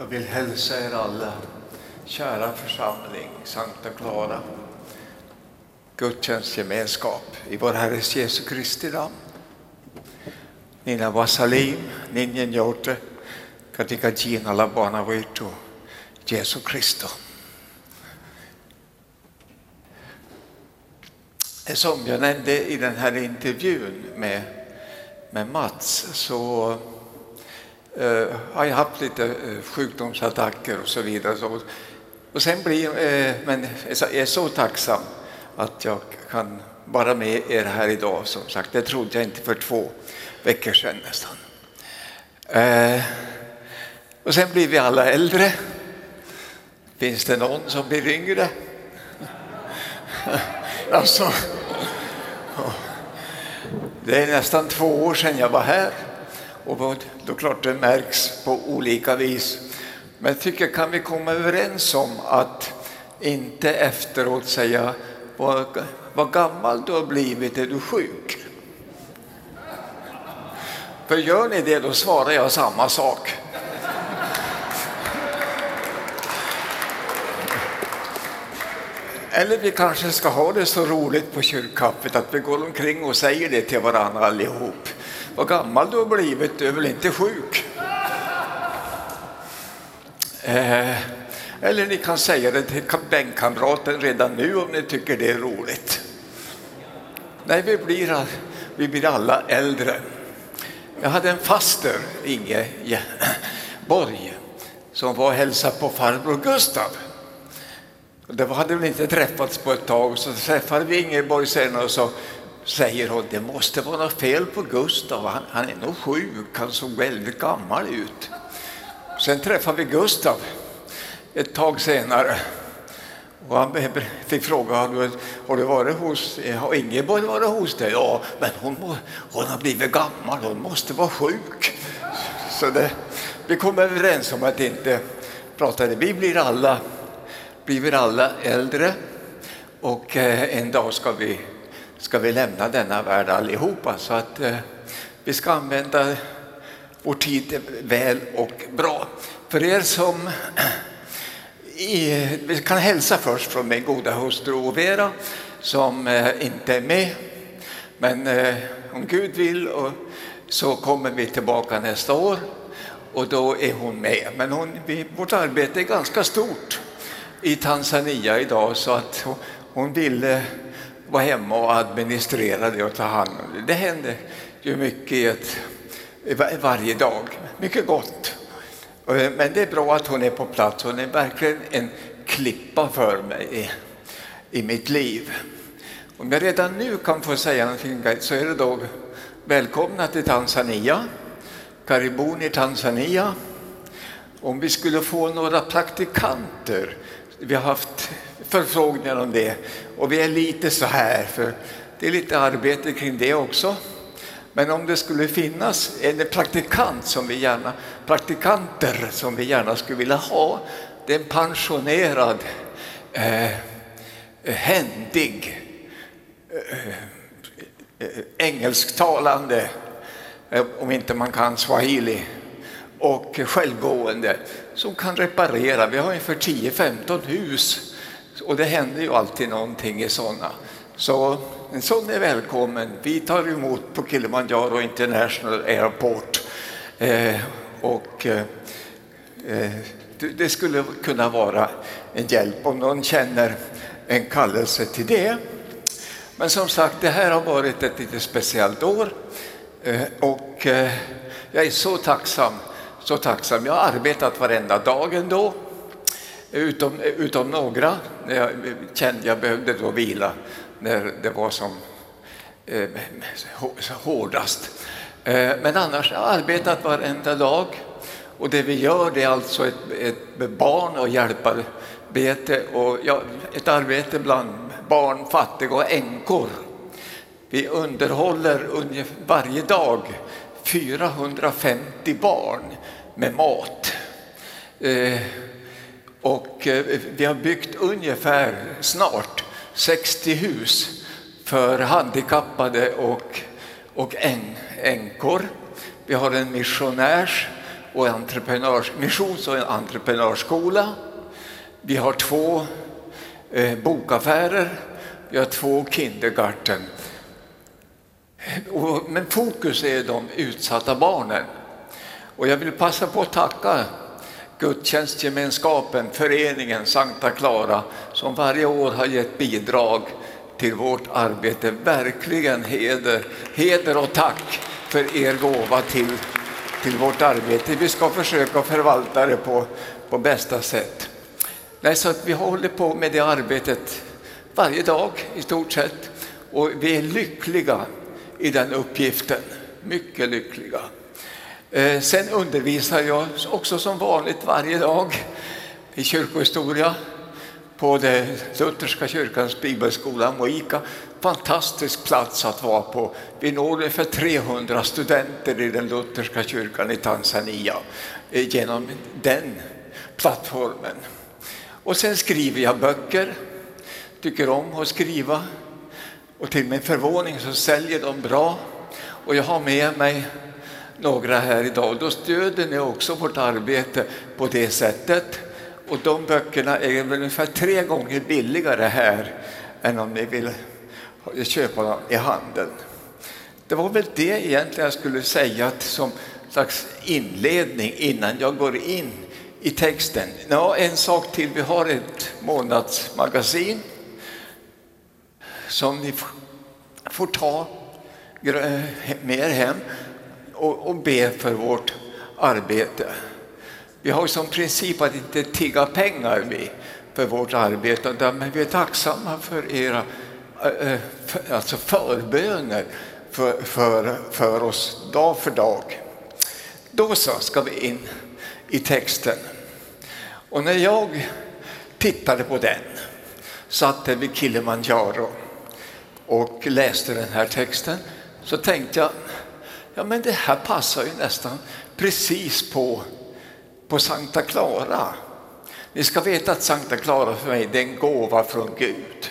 Jag vill hälsa er alla, kära församling, Sankta Clara, gudstjänstgemenskap i vår Herres Jesu Kristi namn. Nina Vasalim, Ninjen Jote, katika jina la Bwana wetu Jesu Kristo. Som jag nämnde i den här intervjun med, med Mats så eh, har jag haft lite eh, sjukdomsattacker och så vidare. Så, och sen blir, eh, men jag är så tacksam att jag kan vara med er här idag. Som sagt, det trodde jag inte för två veckor sedan nästan. Eh, och sen blir vi alla äldre. Finns det någon som blir yngre? alltså, det är nästan två år sedan jag var här och då klart det märks på olika vis. Men jag tycker kan vi komma överens om att inte efteråt säga vad, vad gammal du har blivit, är du sjuk? För gör ni det då svarar jag samma sak. Eller vi kanske ska ha det så roligt på kyrkkaffet att vi går omkring och säger det till varandra allihop. Vad gammal du har blivit, du är väl inte sjuk? Eh, eller ni kan säga det till bänkkamraten redan nu om ni tycker det är roligt. Nej, vi blir, vi blir alla äldre. Jag hade en faster, Inge Borg, som var och hälsade på farbror Gustav. Det hade väl inte träffats på ett tag, så träffade vi Ingeborg senare och så säger hon det måste vara något fel på Gustav, han, han är nog sjuk, han såg väldigt gammal ut. Sen träffade vi Gustav ett tag senare och han fick fråga har du, har du varit hos har Ingeborg varit hos dig? Ja, men hon, hon har blivit gammal, hon måste vara sjuk. Så det, vi kom överens om att inte prata det. Vi blir alla blir alla äldre och eh, en dag ska vi, ska vi lämna denna värld allihopa. Så att eh, vi ska använda vår tid väl och bra. För er som vi kan hälsa först från min goda hustru Overa som eh, inte är med. Men eh, om Gud vill så kommer vi tillbaka nästa år och då är hon med. Men hon, vårt arbete är ganska stort i Tanzania idag så att hon ville vara hemma och administrera det och ta hand om det. Det händer ju mycket varje dag, mycket gott. Eh, men det är bra att hon är på plats. Hon är verkligen en klippa för mig i, i mitt liv. Om jag redan nu kan få säga någonting så är det då välkomna till Tanzania, Karibun i Tanzania. Om vi skulle få några praktikanter vi har haft förfrågningar om det och vi är lite så här, för det är lite arbete kring det också. Men om det skulle finnas en praktikant som vi gärna, praktikanter som vi gärna skulle vilja ha, det är en pensionerad, eh, händig, eh, eh engelsktalande, eh, om inte man kan swahili, och självgående som kan reparera. Vi har ungefär 10-15 hus och det händer ju alltid någonting i sådana. Så en sån är välkommen. Vi tar emot på Kilimanjaro International Airport. Eh, och eh, eh det skulle kunna vara en hjälp om någon känner en kallelse till det. Men som sagt, det här har varit ett lite speciellt år eh, och eh, jag är så tacksam så tacksam. Jag har arbetat varenda dag ändå, utom, utom några. Jag kände jag behövde då vila när det var som eh, hårdast. Eh, men annars har jag arbetat varenda dag. Och det vi gör det är alltså ett, ett barn och hjälparbete och ja, ett arbete bland barn, fattiga och änkor. Vi underhåller varje dag 450 barn med mat. Eh, och eh, vi har byggt ungefär snart 60 hus för handikappade och, och änkor. Vi har en missionärs och entreprenörs, missions och entreprenörsskola. Vi har två eh, bokaffärer, vi har två kindergarten. Och, men fokus är de utsatta barnen. Och jag vill passa på att tacka gudstjänstgemenskapen, föreningen Sankta Clara som varje år har gett bidrag till vårt arbete. Verkligen heder, heder och tack för er gåva till, till vårt arbete. Vi ska försöka förvalta det på, på bästa sätt. Nej, så att vi håller på med det arbetet varje dag i stort sett och vi är lyckliga i den uppgiften. Mycket lyckliga. Eh, sen undervisar jag också som vanligt varje dag i kyrkohistoria på den lutherska kyrkans bibelskola Moika. Fantastisk plats att vara på. Vi når ungefär 300 studenter i den lutherska kyrkan i Tanzania eh, genom den plattformen. Och sen skriver jag böcker, tycker om att skriva och till min förvåning så säljer de bra. Och jag har med mig några här idag. Då stöder ni också vårt arbete på det sättet. Och de böckerna är väl ungefär tre gånger billigare här än om ni vill köpa dem i handeln. Det var väl det egentligen jag skulle säga som slags inledning innan jag går in i texten. Ja, en sak till. Vi har ett månadsmagasin som ni får ta eh, med er hem och, och be för vårt arbete. Vi har som princip att inte tigga pengar vi för vårt arbete, men vi är tacksamma för era eh, eh, alltså förböner för, för, för oss dag för dag. Då så ska vi in i texten. Och när jag tittade på den, satt där vid Kilimanjaro och läste den här texten, så tänkte jag ja men det här passar ju nästan precis på, på Sankta Clara. Ni ska veta att Sankta Clara för mig det är en gåva från Gud.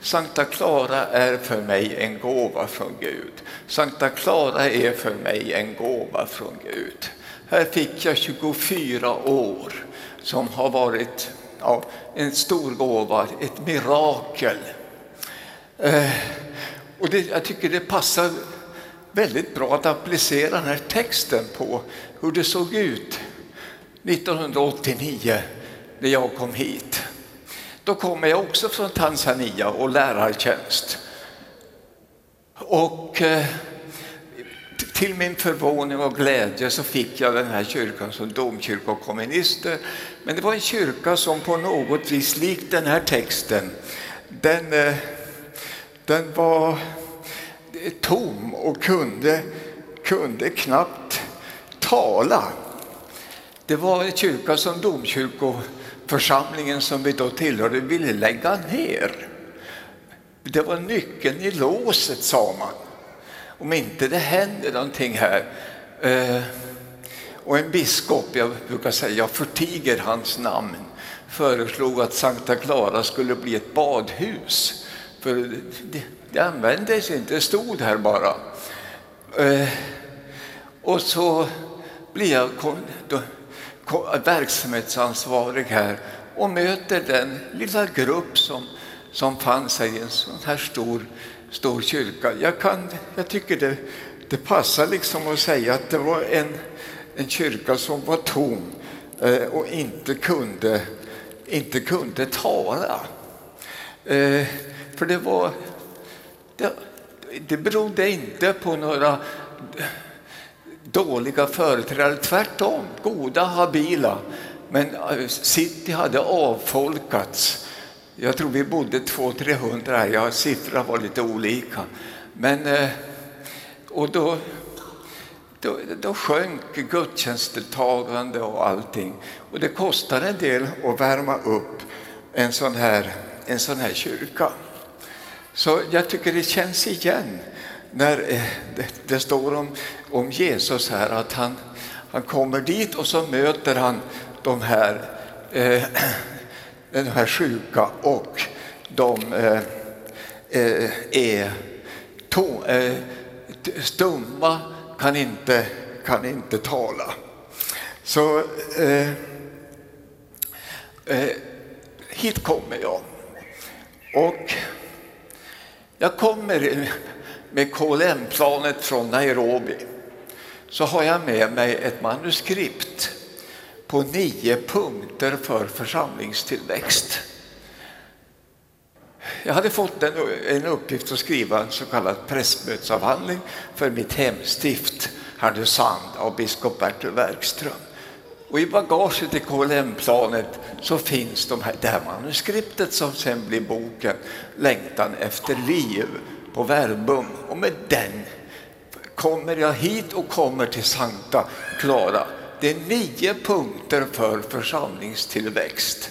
Sankta Clara är för mig en gåva från Gud. Sankta Clara är för mig en gåva från Gud. Här fick jag 24 år som har varit ja, en stor gåva, ett mirakel. Eh, och det, jag tycker det passar väldigt bra att applicera den här texten på hur det såg ut 1989 när jag kom hit. Då kommer jag också från Tanzania och lärartjänst. Och eh, till min förvåning och glädje så fick jag den här kyrkan som domkyrkokommunister. Men det var en kyrka som på något vis, likt den här texten, den, eh, den var tom och kunde, kunde knappt tala. Det var en kyrka som domkyrkoförsamlingen som vi då tillhörde ville lägga ner. Det var nyckeln i låset, sa man. Om inte det händer någonting här. Eh, och en biskop, jag brukar säga, jag förtiger hans namn, föreslog att Sankta Clara skulle bli ett badhus. För det, det användes inte, det stod här bara. Eh, och så blir jag verksamhetsansvarig här och möter den lilla grupp som, som fanns i en sån här stor, stor kyrka. Jag, kan, jag tycker det, det passar liksom att säga att det var en, en kyrka som var tom eh, och inte kunde, inte kunde tala. Eh, för det var det, det berodde inte på några dåliga företrädare, tvärtom goda, habila. Men eh, city hade avfolkats. Jag tror vi bodde 200-300 här, ja, siffrorna var lite olika. Men, eh, och då, då, då sjönk gudstjänstdeltagande och allting. Och det kostade en del att värma upp en sån här, en sån här kyrka. Så jag tycker det känns igen när eh, det, står om, om Jesus här att han, han kommer dit och så möter han de här, eh, de här sjuka och de eh, eh är to, eh, stumma, kan inte, kan inte tala. Så eh, eh, hit kommer jag. Och jag kommer med KLM-planet från Nairobi. Så har jag med mig ett manuskript på nio punkter för församlingstillväxt. Jag hade fått en, en uppgift att skriva en så kallad pressmötesavhandling för mitt hemstift Härnösand av biskop Bertil Werkström. Och I bagaget i KLM-planet så finns de här, det här manuskriptet som sen blir boken Längtan efter liv på Verbum. Och med den kommer jag hit och kommer till Sankta Clara. Det är nio punkter för församlingstillväxt.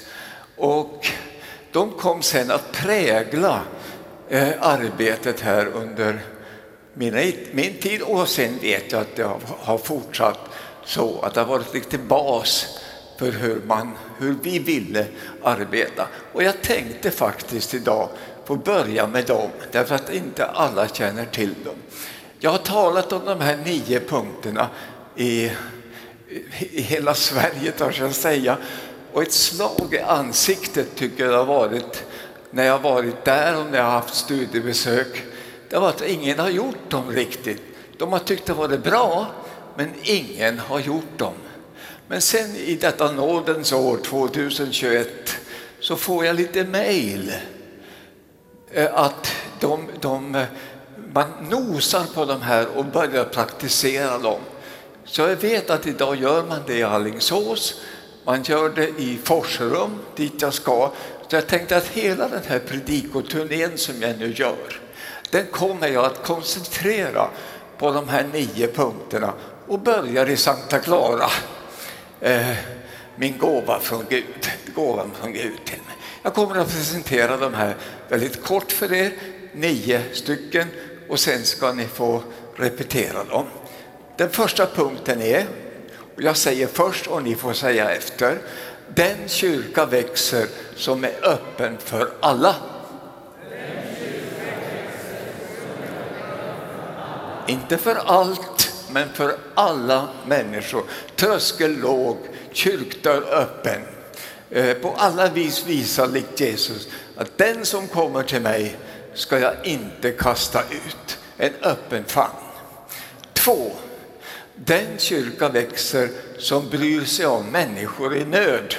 Och de kom sen att prägla eh, arbetet här under min, min tid och sen vet jag att det har, har fortsatt så att det har varit lite bas för hur, man, hur vi ville arbeta. Och jag tänkte faktiskt idag få börja med dem, därför att inte alla känner till dem. Jag har talat om de här nio punkterna i, i hela Sverige, törs jag säga. Och ett slag i ansiktet tycker jag det har varit när jag varit där och när jag har haft studiebesök. Det har varit att ingen har gjort dem riktigt. De har tyckt det varit bra, men ingen har gjort dem. Men sen i detta nådens år 2021 så får jag lite mejl eh, att de, de, eh, man nosar på de här och börjar praktisera dem. Så jag vet att idag gör man det i Allingsås, man gör det i Forsrum dit jag ska. Så jag tänkte att hela den här predikoturnén som jag nu gör, den kommer jag att koncentrera på de här nio punkterna och börjar i Sankta Clara. Eh, min gåva från Gud, gåvan från Gud till mig. Jag kommer att presentera de här väldigt kort för er, nio stycken och sen ska ni få repetera dem. Den första punkten är, och jag säger först och ni får säga efter, den kyrka växer som är öppen för alla. Inte för allt, men för alla människor. Tröskel låg, kyrkdörr öppen. Eh, på alla vis visar likt Jesus att den som kommer till mig ska jag inte kasta ut. En öppen famn. Två, den kyrka växer som bryr sig om människor i nöd.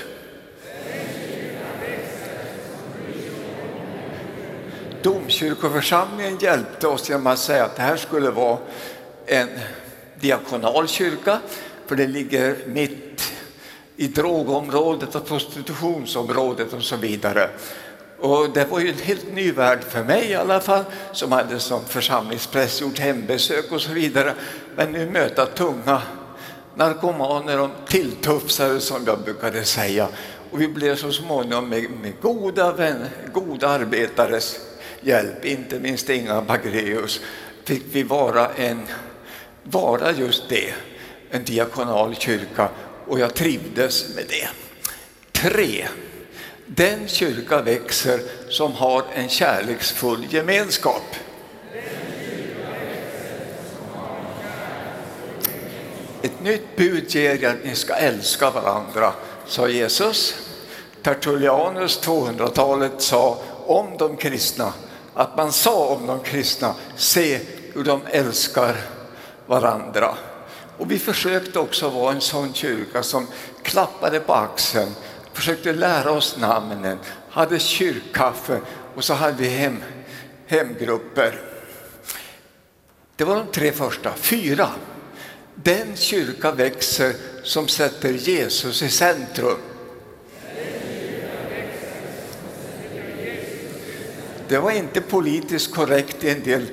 Domkyrkoförsamlingen hjälpte oss genom att säga att det här skulle vara en diakonal kyrka, för det ligger mitt i drogområdet och prostitutionsområdet och så vidare. Och det var ju en helt ny värld för mig i alla fall, som hade som församlingspräst gjort hembesök och så vidare. Men nu möta tunga narkomaner och tilltufsare som jag brukade säga. Och vi blev så småningom med, med goda, vänner, goda arbetares hjälp, inte minst Inga Bagreus, fick vi vara, en, vara just det, en diakonal kyrka och jag trivdes med det. Tre. Den kyrka växer som har en kärleksfull gemenskap. Ett nytt bud ger jag att ni ska älska varandra, sa Jesus. Tertullianus, 200-talet, sa om de kristna att man sa om de kristna, se hur de älskar varandra. Och vi försökte också vara en sån kyrka som klappade på axeln, försökte lära oss namnen, hade kyrkkaffe och så hade vi hem, hemgrupper. Det var de tre första. Fyra. Den kyrka växer som sätter Jesus i centrum. Det var inte politiskt korrekt i en del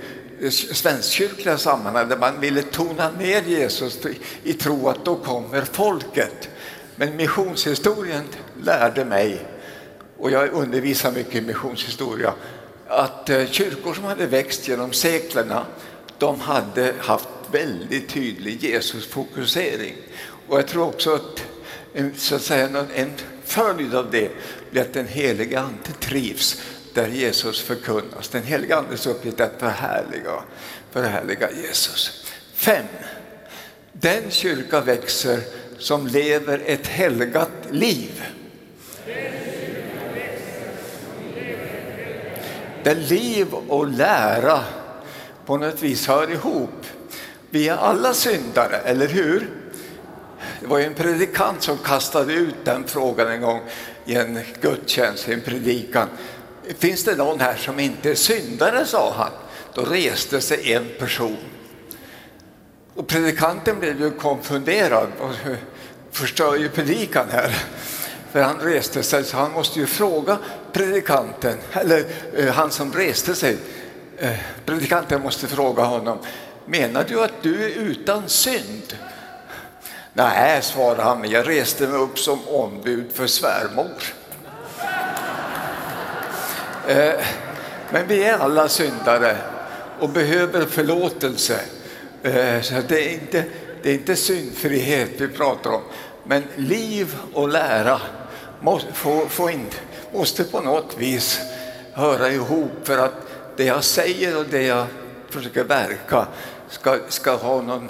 svenskkyrkliga sammanhang där man ville tona ner Jesus i tro att då kommer folket. Men missionshistorien lärde mig, och jag undervisar mycket i missionshistoria, att eh, kyrkor som hade växt genom seklerna, de hade haft väldigt tydlig Jesusfokusering. Och jag tror också att en, så att säga, en följd av det blir att den helige Ande trivs där Jesus förkunnas. Den helige Andes uppgift är att förhärliga, förhärliga Jesus. 5. Den kyrka växer som lever ett helgat liv. Där liv och lära på något vis hör ihop. Vi är alla syndare, eller hur? Det var en predikant som kastade ut den frågan en gång i en gudstjänst, i en predikan. Finns det någon här som inte är syndare, sa han. Då reste sig en person. Och predikanten blev ju konfunderad och förstör ju predikan här. För han reste sig så han måste ju fråga predikanten, eller eh, han som reste sig. Eh, predikanten måste fråga honom, menar du att du är utan synd? Nej, svarade han, men jag reste mig upp som ombud för svärmor. Eh, men vi är alla syndare och behöver förlåtelse. Eh, så det är, inte, det är inte syndfrihet vi pratar om, men liv och lära måste, få, få in, måste på något vis höra ihop för att det jag säger och det jag försöker verka ska, ska ha någon,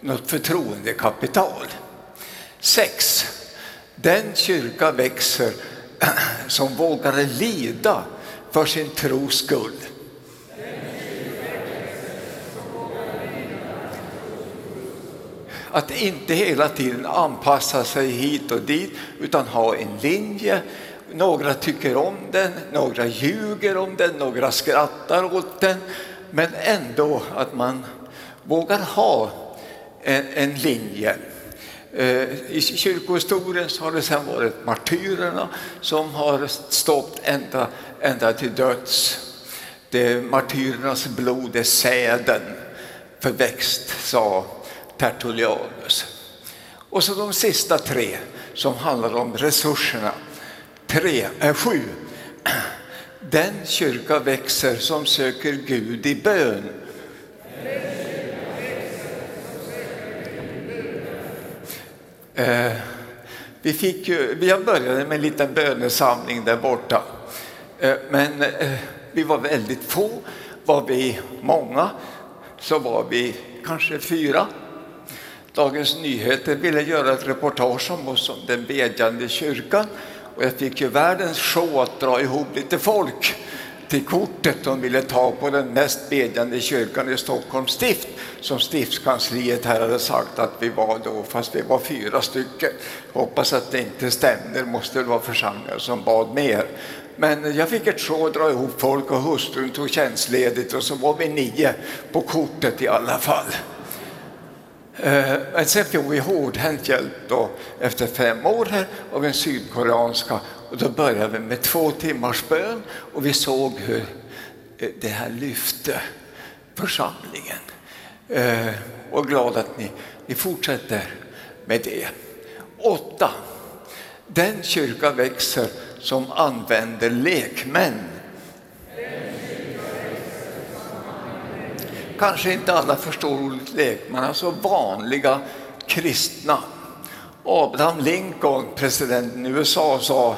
något förtroendekapital. Sex. Den kyrka växer som vågar lida för sin tros skull. Att inte hela tiden anpassa sig hit och dit utan ha en linje. Några tycker om den, några ljuger om den, några skrattar åt den. Men ändå att man vågar ha en, en linje. Eh, I kyrkohistorien så har det sedan varit martyrerna som har stått ända, ända till döds. Det martyrernas blod är säden för växt, sa Tertullianus. Och så de sista tre som handlar om resurserna. Tre, äh, sju. Den kyrka växer som söker Gud i bön. Eh, vi, fick ju, vi började med en liten bönesamling där borta. Eh, men eh, vi var väldigt få. Var vi många så var vi kanske fyra. Dagens Nyheter ville göra ett reportage om oss som den bedjande kyrkan och jag fick ju världens show att dra ihop lite folk till kortet de ville ta på den mest bedjande kyrkan i Stockholms stift som stiftskansliet här hade sagt att vi var då, fast vi var fyra stycken. Hoppas att det inte stämmer, måste det vara församlingar som bad mer. Men jag fick ett show att dra ihop folk och hustrun tog tjänstledigt och så var vi nio på kortet i alla fall. Eh, men sen fick vi hårdhänt hjälp då, efter fem år här av en sydkoreanska och då började vi med två timmars bön och vi såg hur eh, det här lyfte församlingen. Eh, och glad att ni, ni fortsätter med det. Åtta. Den kyrka växer som använder lekmän kanske inte alla förstår ordet lekman, alltså vanliga kristna. Abraham Lincoln, presidenten i USA, sa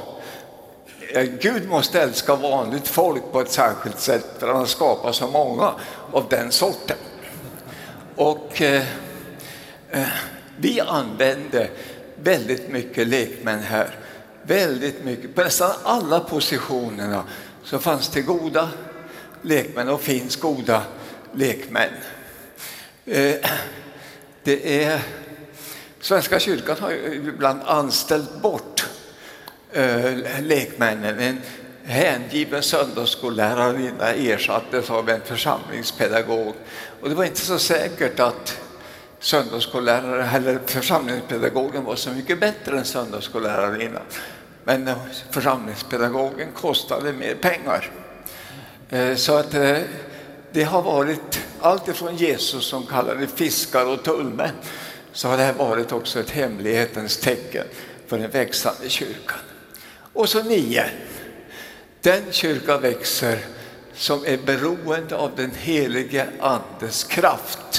Gud måste älska vanligt folk på ett särskilt sätt för han har skapat så många av den sorten. Och eh, eh vi använde väldigt mycket lekmän här. Väldigt mycket. På nästan alla positionerna så fanns det goda lekmän och finns goda lekmän. Eh, det är, Svenska kyrkan har ibland anställt bort eh, lekmännen. En hängiven söndagsskollärarinna ersattes av en församlingspedagog. Och det var inte så säkert att söndagsskollärare eller församlingspedagogen var så mycket bättre än söndagsskollärarinnan. Men eh, församlingspedagogen kostade mer pengar. Eh, så att eh, det har varit allt ifrån Jesus som kallade fiskar och tullmän så har det här varit också ett hemlighetens tecken för den växande kyrkan. Och så nio. Den kyrka växer som är beroende av den helige Andes kraft.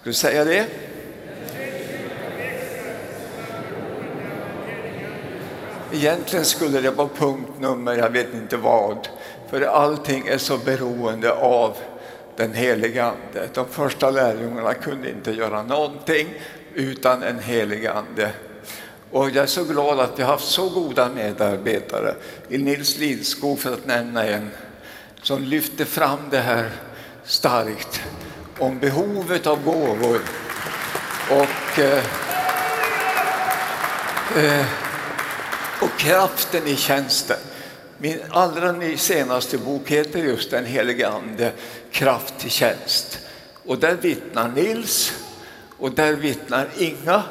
Ska du säga det? Egentligen skulle det vara punktnummer, jag vet inte vad, för allting är så beroende av den helige Ande. De första lärjungarna kunde inte göra någonting utan en helig Ande och jag är så glad att vi har haft så goda medarbetare. I Nils Lidskog för att nämna en, som lyfter fram det här starkt om behovet av gåvor. Och, eh, eh, och kraften i tjänsten. Min allra senaste bok heter just Den helige Ande, kraft till tjänst. Och där vittnar Nils och där vittnar Inga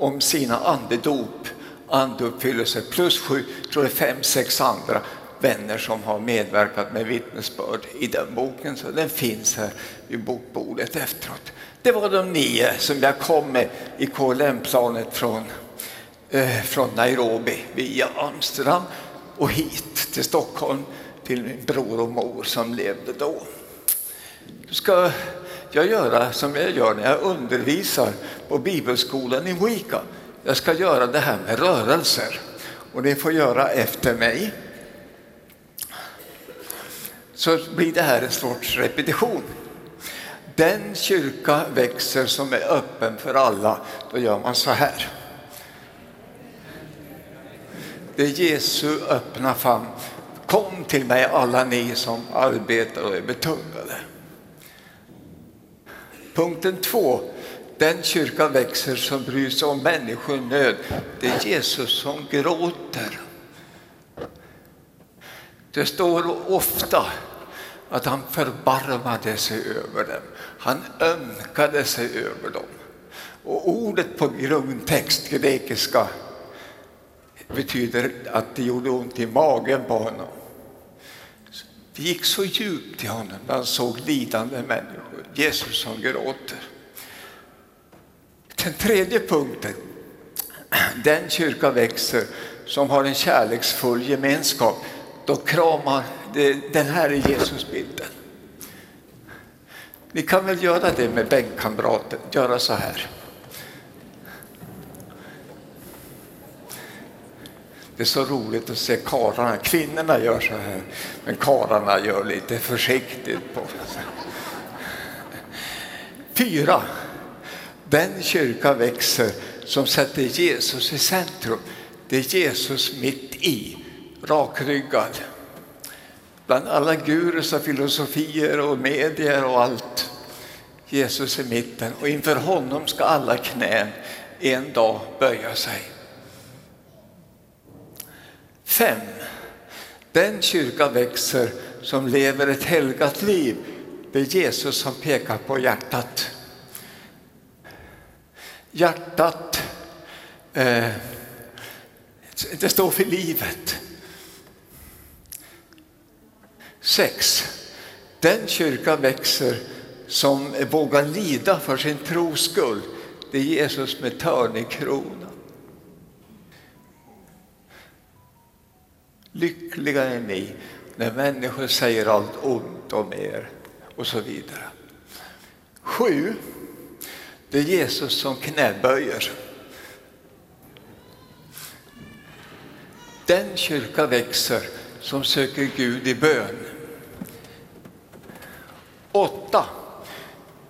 om sina andedop, andeuppfyllelse plus sju, tror jag, fem, sex andra vänner som har medverkat med vittnesbörd i den boken. Så den finns här vid bokbordet efteråt. Det var de nio som jag kom med i KLM-planet från, eh, från Nairobi via Amsterdam och hit till Stockholm till min bror och mor som levde då. Du ska jag göra som jag gör när jag undervisar på bibelskolan i Wika. Jag ska göra det här med rörelser och det får göra efter mig. Så blir det här en sorts repetition. Den kyrka växer som är öppen för alla, då gör man så här. Det är Jesu öppna famn. Kom till mig alla ni som arbetar och är betungade. Punkten två. Den kyrka växer som bryr sig om människonöd. nöd. Det är Jesus som gråter. Det står ofta att han förbarmade sig över dem. Han ömkade sig över dem. Och ordet på grundtext, grekiska, betyder att det gjorde ont i magen på honom. Det gick så djupt i honom när han såg lidande människor. Jesus som gråter. Den tredje punkten. Den kyrka växer som har en kärleksfull gemenskap. Då kramar det, den här är Jesusbilden. Ni kan väl göra det med bänkkamraten, göra så här. Det är så roligt att se karlarna. Kvinnorna gör så här, men karlarna gör lite försiktigt. på Fyra. Den kyrka växer som sätter Jesus i centrum. Det är Jesus mitt i, rakryggad. Bland alla gurus och filosofier och medier och allt. Jesus i mitten och inför honom ska alla knän en dag böja sig. Fem. Den kyrka växer som lever ett helgat liv. Det är Jesus som pekar på hjärtat. Hjärtat, eh, det står för livet. Sex. Den kyrka växer som vågar lida för sin tros skull. Det är Jesus med törnekrona. Lyckliga är ni när människor säger allt ont om er och så vidare. Sju. Det är Jesus som knäböjer. Den kyrka växer som söker Gud i bön. Åtta.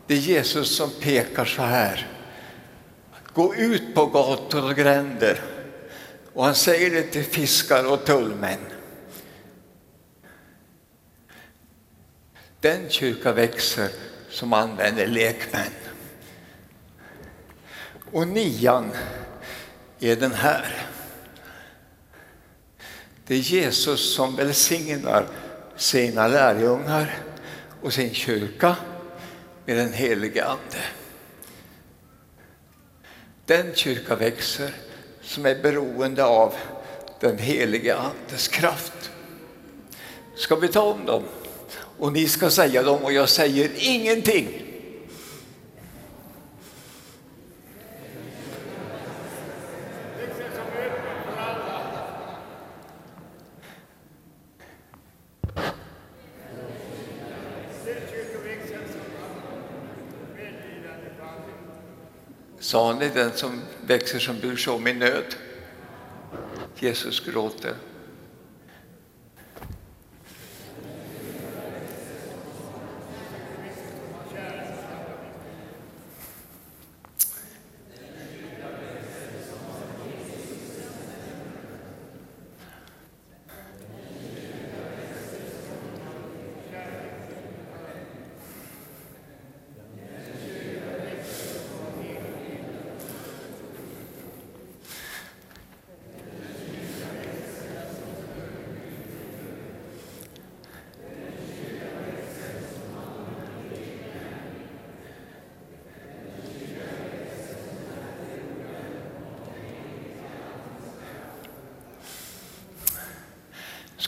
Det är Jesus som pekar så här. Gå ut på gator och gränder och han säger det till fiskar och tullmän. Den kyrka växer som använder lekmän. Och nian är den här. Det är Jesus som välsignar sina lärjungar och sin kyrka med den helige Ande. Den kyrka växer som är beroende av den helige Andes kraft. Ska vi ta om dem? Och ni ska säga dem och jag säger ingenting. Salig den som växer som bryr sig om i nöd. Jesus gråter.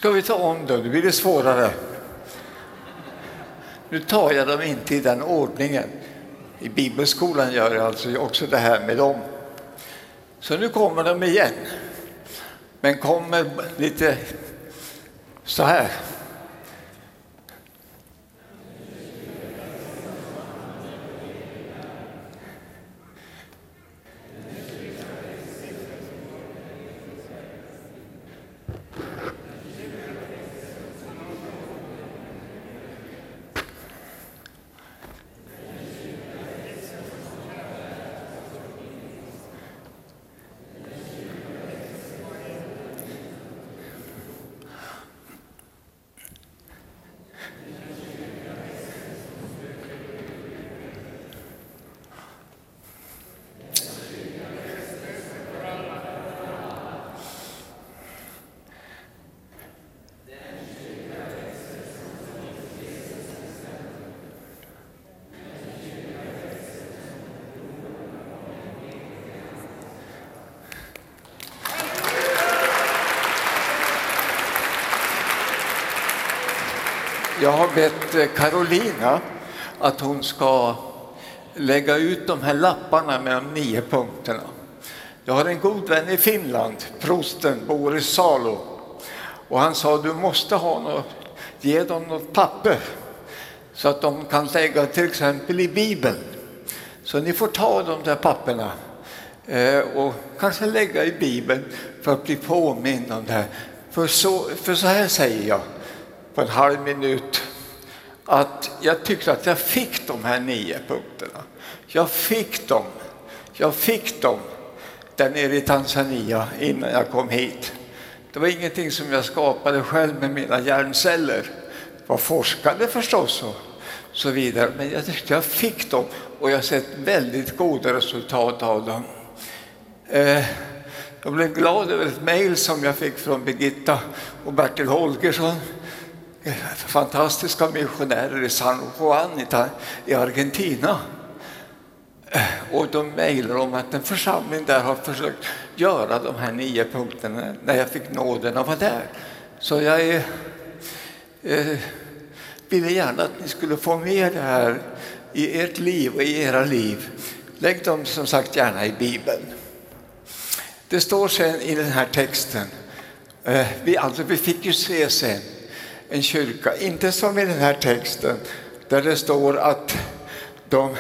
Ska vi ta om då? Nu blir det svårare. Nu tar jag dem inte i den ordningen. I bibelskolan gör jag alltså också det här med dem. Så nu kommer de igen. Men kommer lite så här. Jag har bett eh, Carolina att hon ska lägga ut de här lapparna med de nio punkterna. Jag har en god vän i Finland, prosten Boris Salo. Och han sa du måste ha något, ge dem något papper så att de kan lägga till exempel i Bibeln. Så ni får ta de där papperna eh, och kanske lägga i Bibeln för att bli påmind om det här. För så, för så här säger jag, på en halv minut att jag tyckte att jag fick de här nio punkterna. Jag fick dem. Jag fick dem där nere i Tanzania innan jag kom hit. Det var ingenting som jag skapade själv med mina hjärnceller. Jag forskade förstås och så vidare, men jag tyckte jag fick dem och jag har sett väldigt goda resultat av dem. Eh, jag blev glad över ett mejl som jag fick från Birgitta och Bertil Holgersson fantastiska missionärer i San Juan i Argentina. Och de mejlar om att en församling där har försökt göra de här nio punkterna när jag fick nåden att vara där. Så jag är, eh, ville gärna att ni skulle få med det här i ert liv och i era liv. Lägg dem som sagt gärna i Bibeln. Det står sen i den här texten, eh, vi, alltså, vi fick ju se sen en kyrka, inte som i den här texten där det står att, de,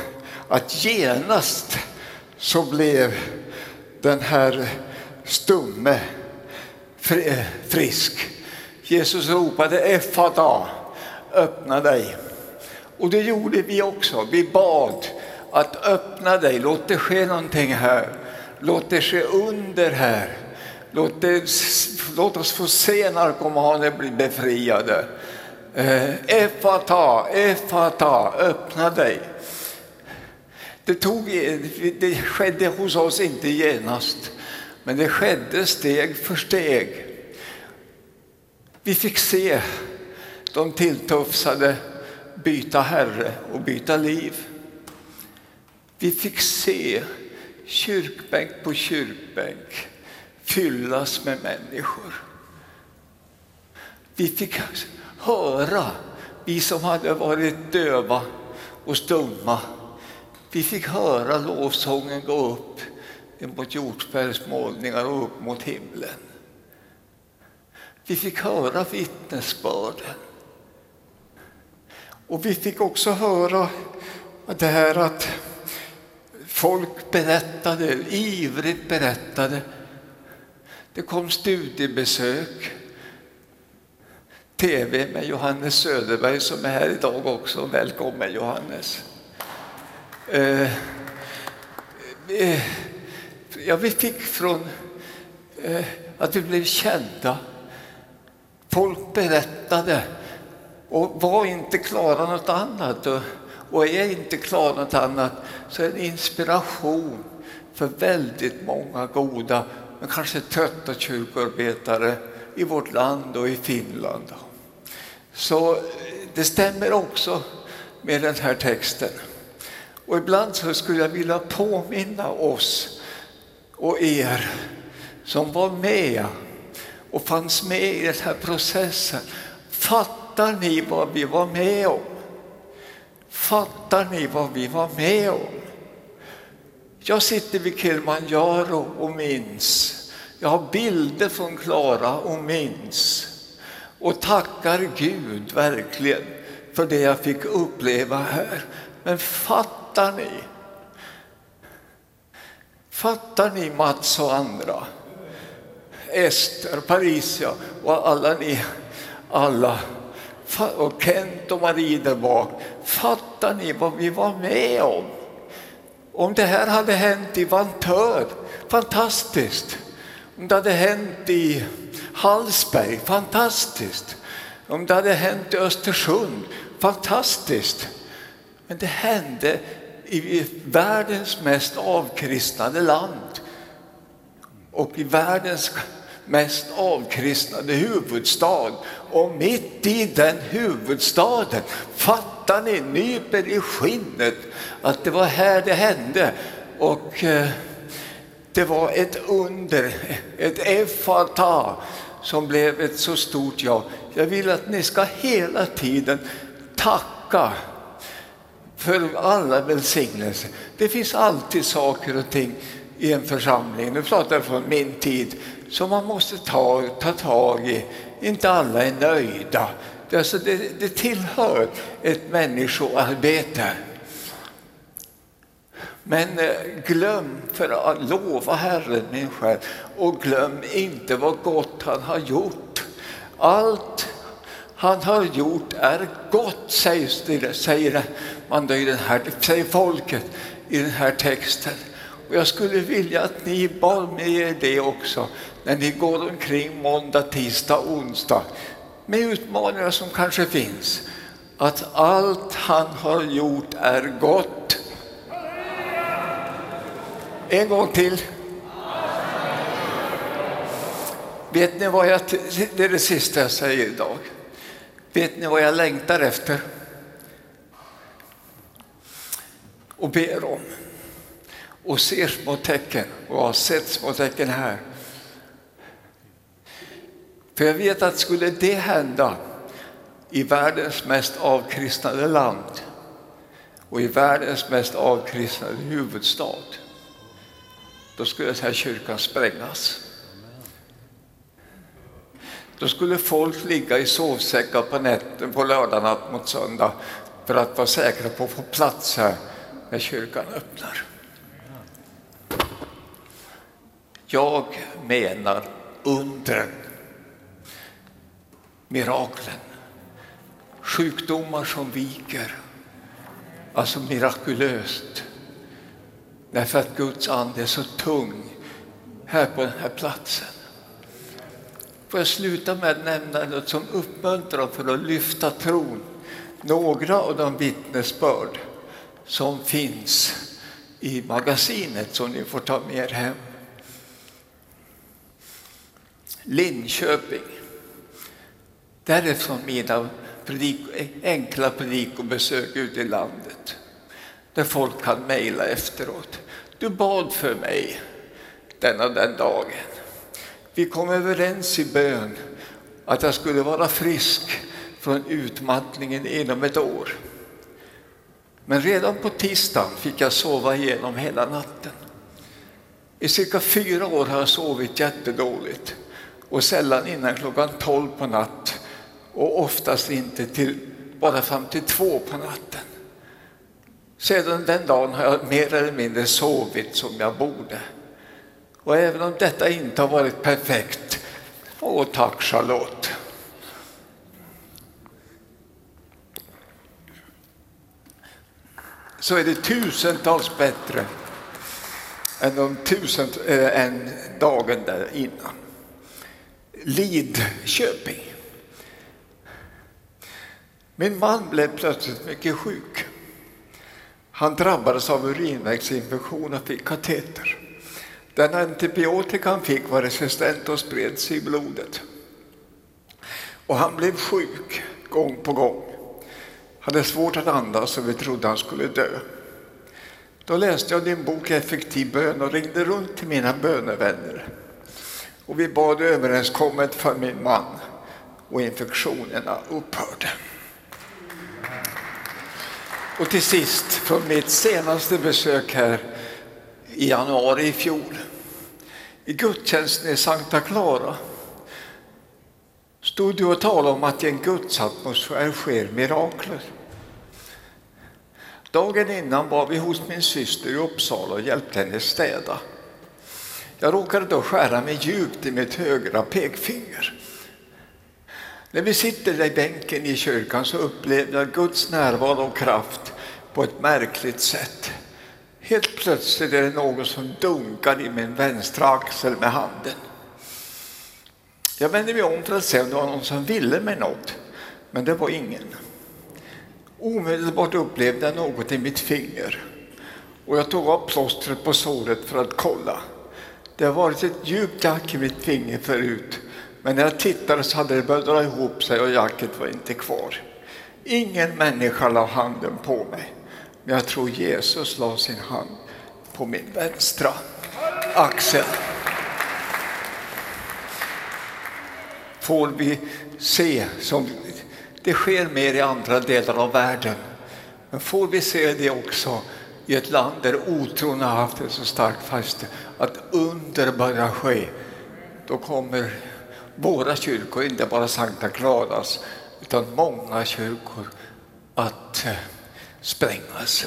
att genast så blev den här stumme frisk. Jesus ropade Effata, öppna dig. Och det gjorde vi också. Vi bad att öppna dig, låt det ske någonting här. Låt det ske under här. Låt, det, låt oss få se narkomaner bli befriade. Eh, Efata, Efata, öppna dig. Det, tog, det skedde hos oss inte genast, men det skedde steg för steg. Vi fick se de tilltufsade byta herre och byta liv. Vi fick se kyrkbänk på kyrkbänk fyllas med människor. Vi fick alltså höra, vi som hade varit döva och stumma, vi fick höra lovsången gå upp mot Hjortsbergs målningar och upp mot himlen. Vi fick höra vittnesbörden. Och vi fick också höra det här att folk berättade, ivrigt berättade det kom studiebesök, tv med Johannes Söderberg som är här idag också. Välkommen Johannes. Eh, eh, ja, vi fick från eh, att vi blev kända. Folk berättade och var inte klara något annat och, och är inte klara något annat så är det en inspiration för väldigt många goda men kanske trötta kyrkoarbetare i vårt land och i Finland. Så det stämmer också med den här texten. Och ibland så skulle jag vilja påminna oss och er som var med och fanns med i den här processen. Fattar ni vad vi var med om? Fattar ni vad vi var med om? Jag sitter vid Kilimanjaro och minns. Jag har bilder från Klara och minns. Och tackar Gud verkligen för det jag fick uppleva här. Men fattar ni? Fattar ni Mats och andra? Ester, Parisia och alla ni, alla och Kent och Marie där bak. Fattar ni vad vi var med om? Om det här hade hänt i Vantör, fantastiskt. Om det hade hänt i Hallsberg, fantastiskt. Om det hade hänt i Östersund, fantastiskt. Men det hände i världens mest avkristnade land och i världens mest avkristnade huvudstad. Och mitt i den huvudstaden, fattar ni, nyper i skinnet att det var här det hände. Och eh, det var ett under, ett effata som blev ett så stort ja. Jag vill att ni ska hela tiden tacka för alla välsignelser. Det finns alltid saker och ting i en församling, nu pratar jag från min tid, som man måste ta, ta tag i. Inte alla är nöjda. Det, alltså det, det tillhör ett människoarbete. Men eh, glöm, för att lova Herren min själ, och glöm inte vad gott han har gjort. Allt han har gjort är gott, sägs det, säger man då i den här, säger folket i den här texten. Och jag skulle vilja att ni bad med er det också när ni går omkring måndag, tisdag, onsdag med utmaningar som kanske finns. Att allt han har gjort är gott. En gång till. Vet ni vad jag, det är det sista jag säger idag. Vet ni vad jag längtar efter? Och ber om och ser små tecken och har sett små tecken här. För jag vet att skulle det hända i världens mest avkristnade land och i världens mest avkristnade huvudstad, då skulle den här kyrkan sprängas. Då skulle folk ligga i sovsäckar på nätten på lördag mot söndag för att vara säkra på att få plats här när kyrkan öppnar. Jag menar undren, miraklen, sjukdomar som viker, alltså mirakulöst. Därför att Guds ande är så tung här på den här platsen. Får jag sluta med att nämna något som uppmuntrar för att lyfta tron. Några av de vittnesbörd som finns i magasinet som ni får ta med er hem. Linköping. Därifrån mina predik, enkla predikobesök ute i landet. Där folk kan mejla efteråt. Du bad för mig denna den dagen. Vi kom överens i bön att jag skulle vara frisk från utmattningen inom ett år. Men redan på tisdagen fick jag sova igenom hela natten. I cirka fyra år har jag sovit jättedåligt och sällan innan klockan tolv på natt och oftast inte till bara fram till två på natten. Sedan den dagen har jag mer eller mindre sovit som jag borde. Och även om detta inte har varit perfekt, åh tack Charlotte. Så är det tusentals bättre än, de tusen, äh, än dagen där innan. Lidköping. Min man blev plötsligt mycket sjuk. Han drabbades av urinvägsinfektion och fick kateter. Den antibiotika han fick var resistent och spred sig i blodet. Och han blev sjuk gång på gång. Han Hade svårt att andas och vi trodde han skulle dö. Då läste jag din bok Effektiv bön och ringde runt till mina bönevänner Och vi bad överenskommet för min man och infektionerna upphörde. Och till sist, från mitt senaste besök här i januari i fjol, i gudstjänsten i Santa Clara, stod du och talade om att i en gudsatmosfär sker mirakler. Dagen innan var vi hos min syster i Uppsala och hjälpte henne städa. Jag råkade då skära mig djupt i mitt högra pekfinger. När vi sitter där i bänken i kyrkan så upplever jag Guds närvaro och kraft på ett märkligt sätt. Helt plötsligt är det någon som dunkar i min vänstra axel med handen. Jag vände mig om för att se om det var någon som ville mig något, men det var ingen. Omedelbart upplevde jag något i mitt finger och jag tog av plåstret på såret för att kolla. Det har varit ett djupt jack i mitt finger förut, men när jag tittade så hade det börjat dra ihop sig och jacket var inte kvar. Ingen människa la handen på mig, men jag tror Jesus la sin hand på min vänstra axel. Får vi se som det sker mer i andra delar av världen. Men får vi se det också i ett land där otron har haft ett så starkt fäste, att under börjar ske, då kommer våra kyrkor, inte bara Sankta Claras, utan många kyrkor att eh, sprängas.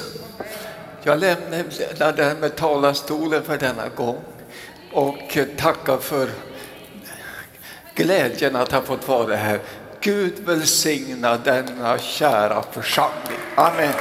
Jag lämnar därmed talarstolen för denna gång och tackar för glädjen att ha fått vara här. Gud välsigna denna kära församling. Amen.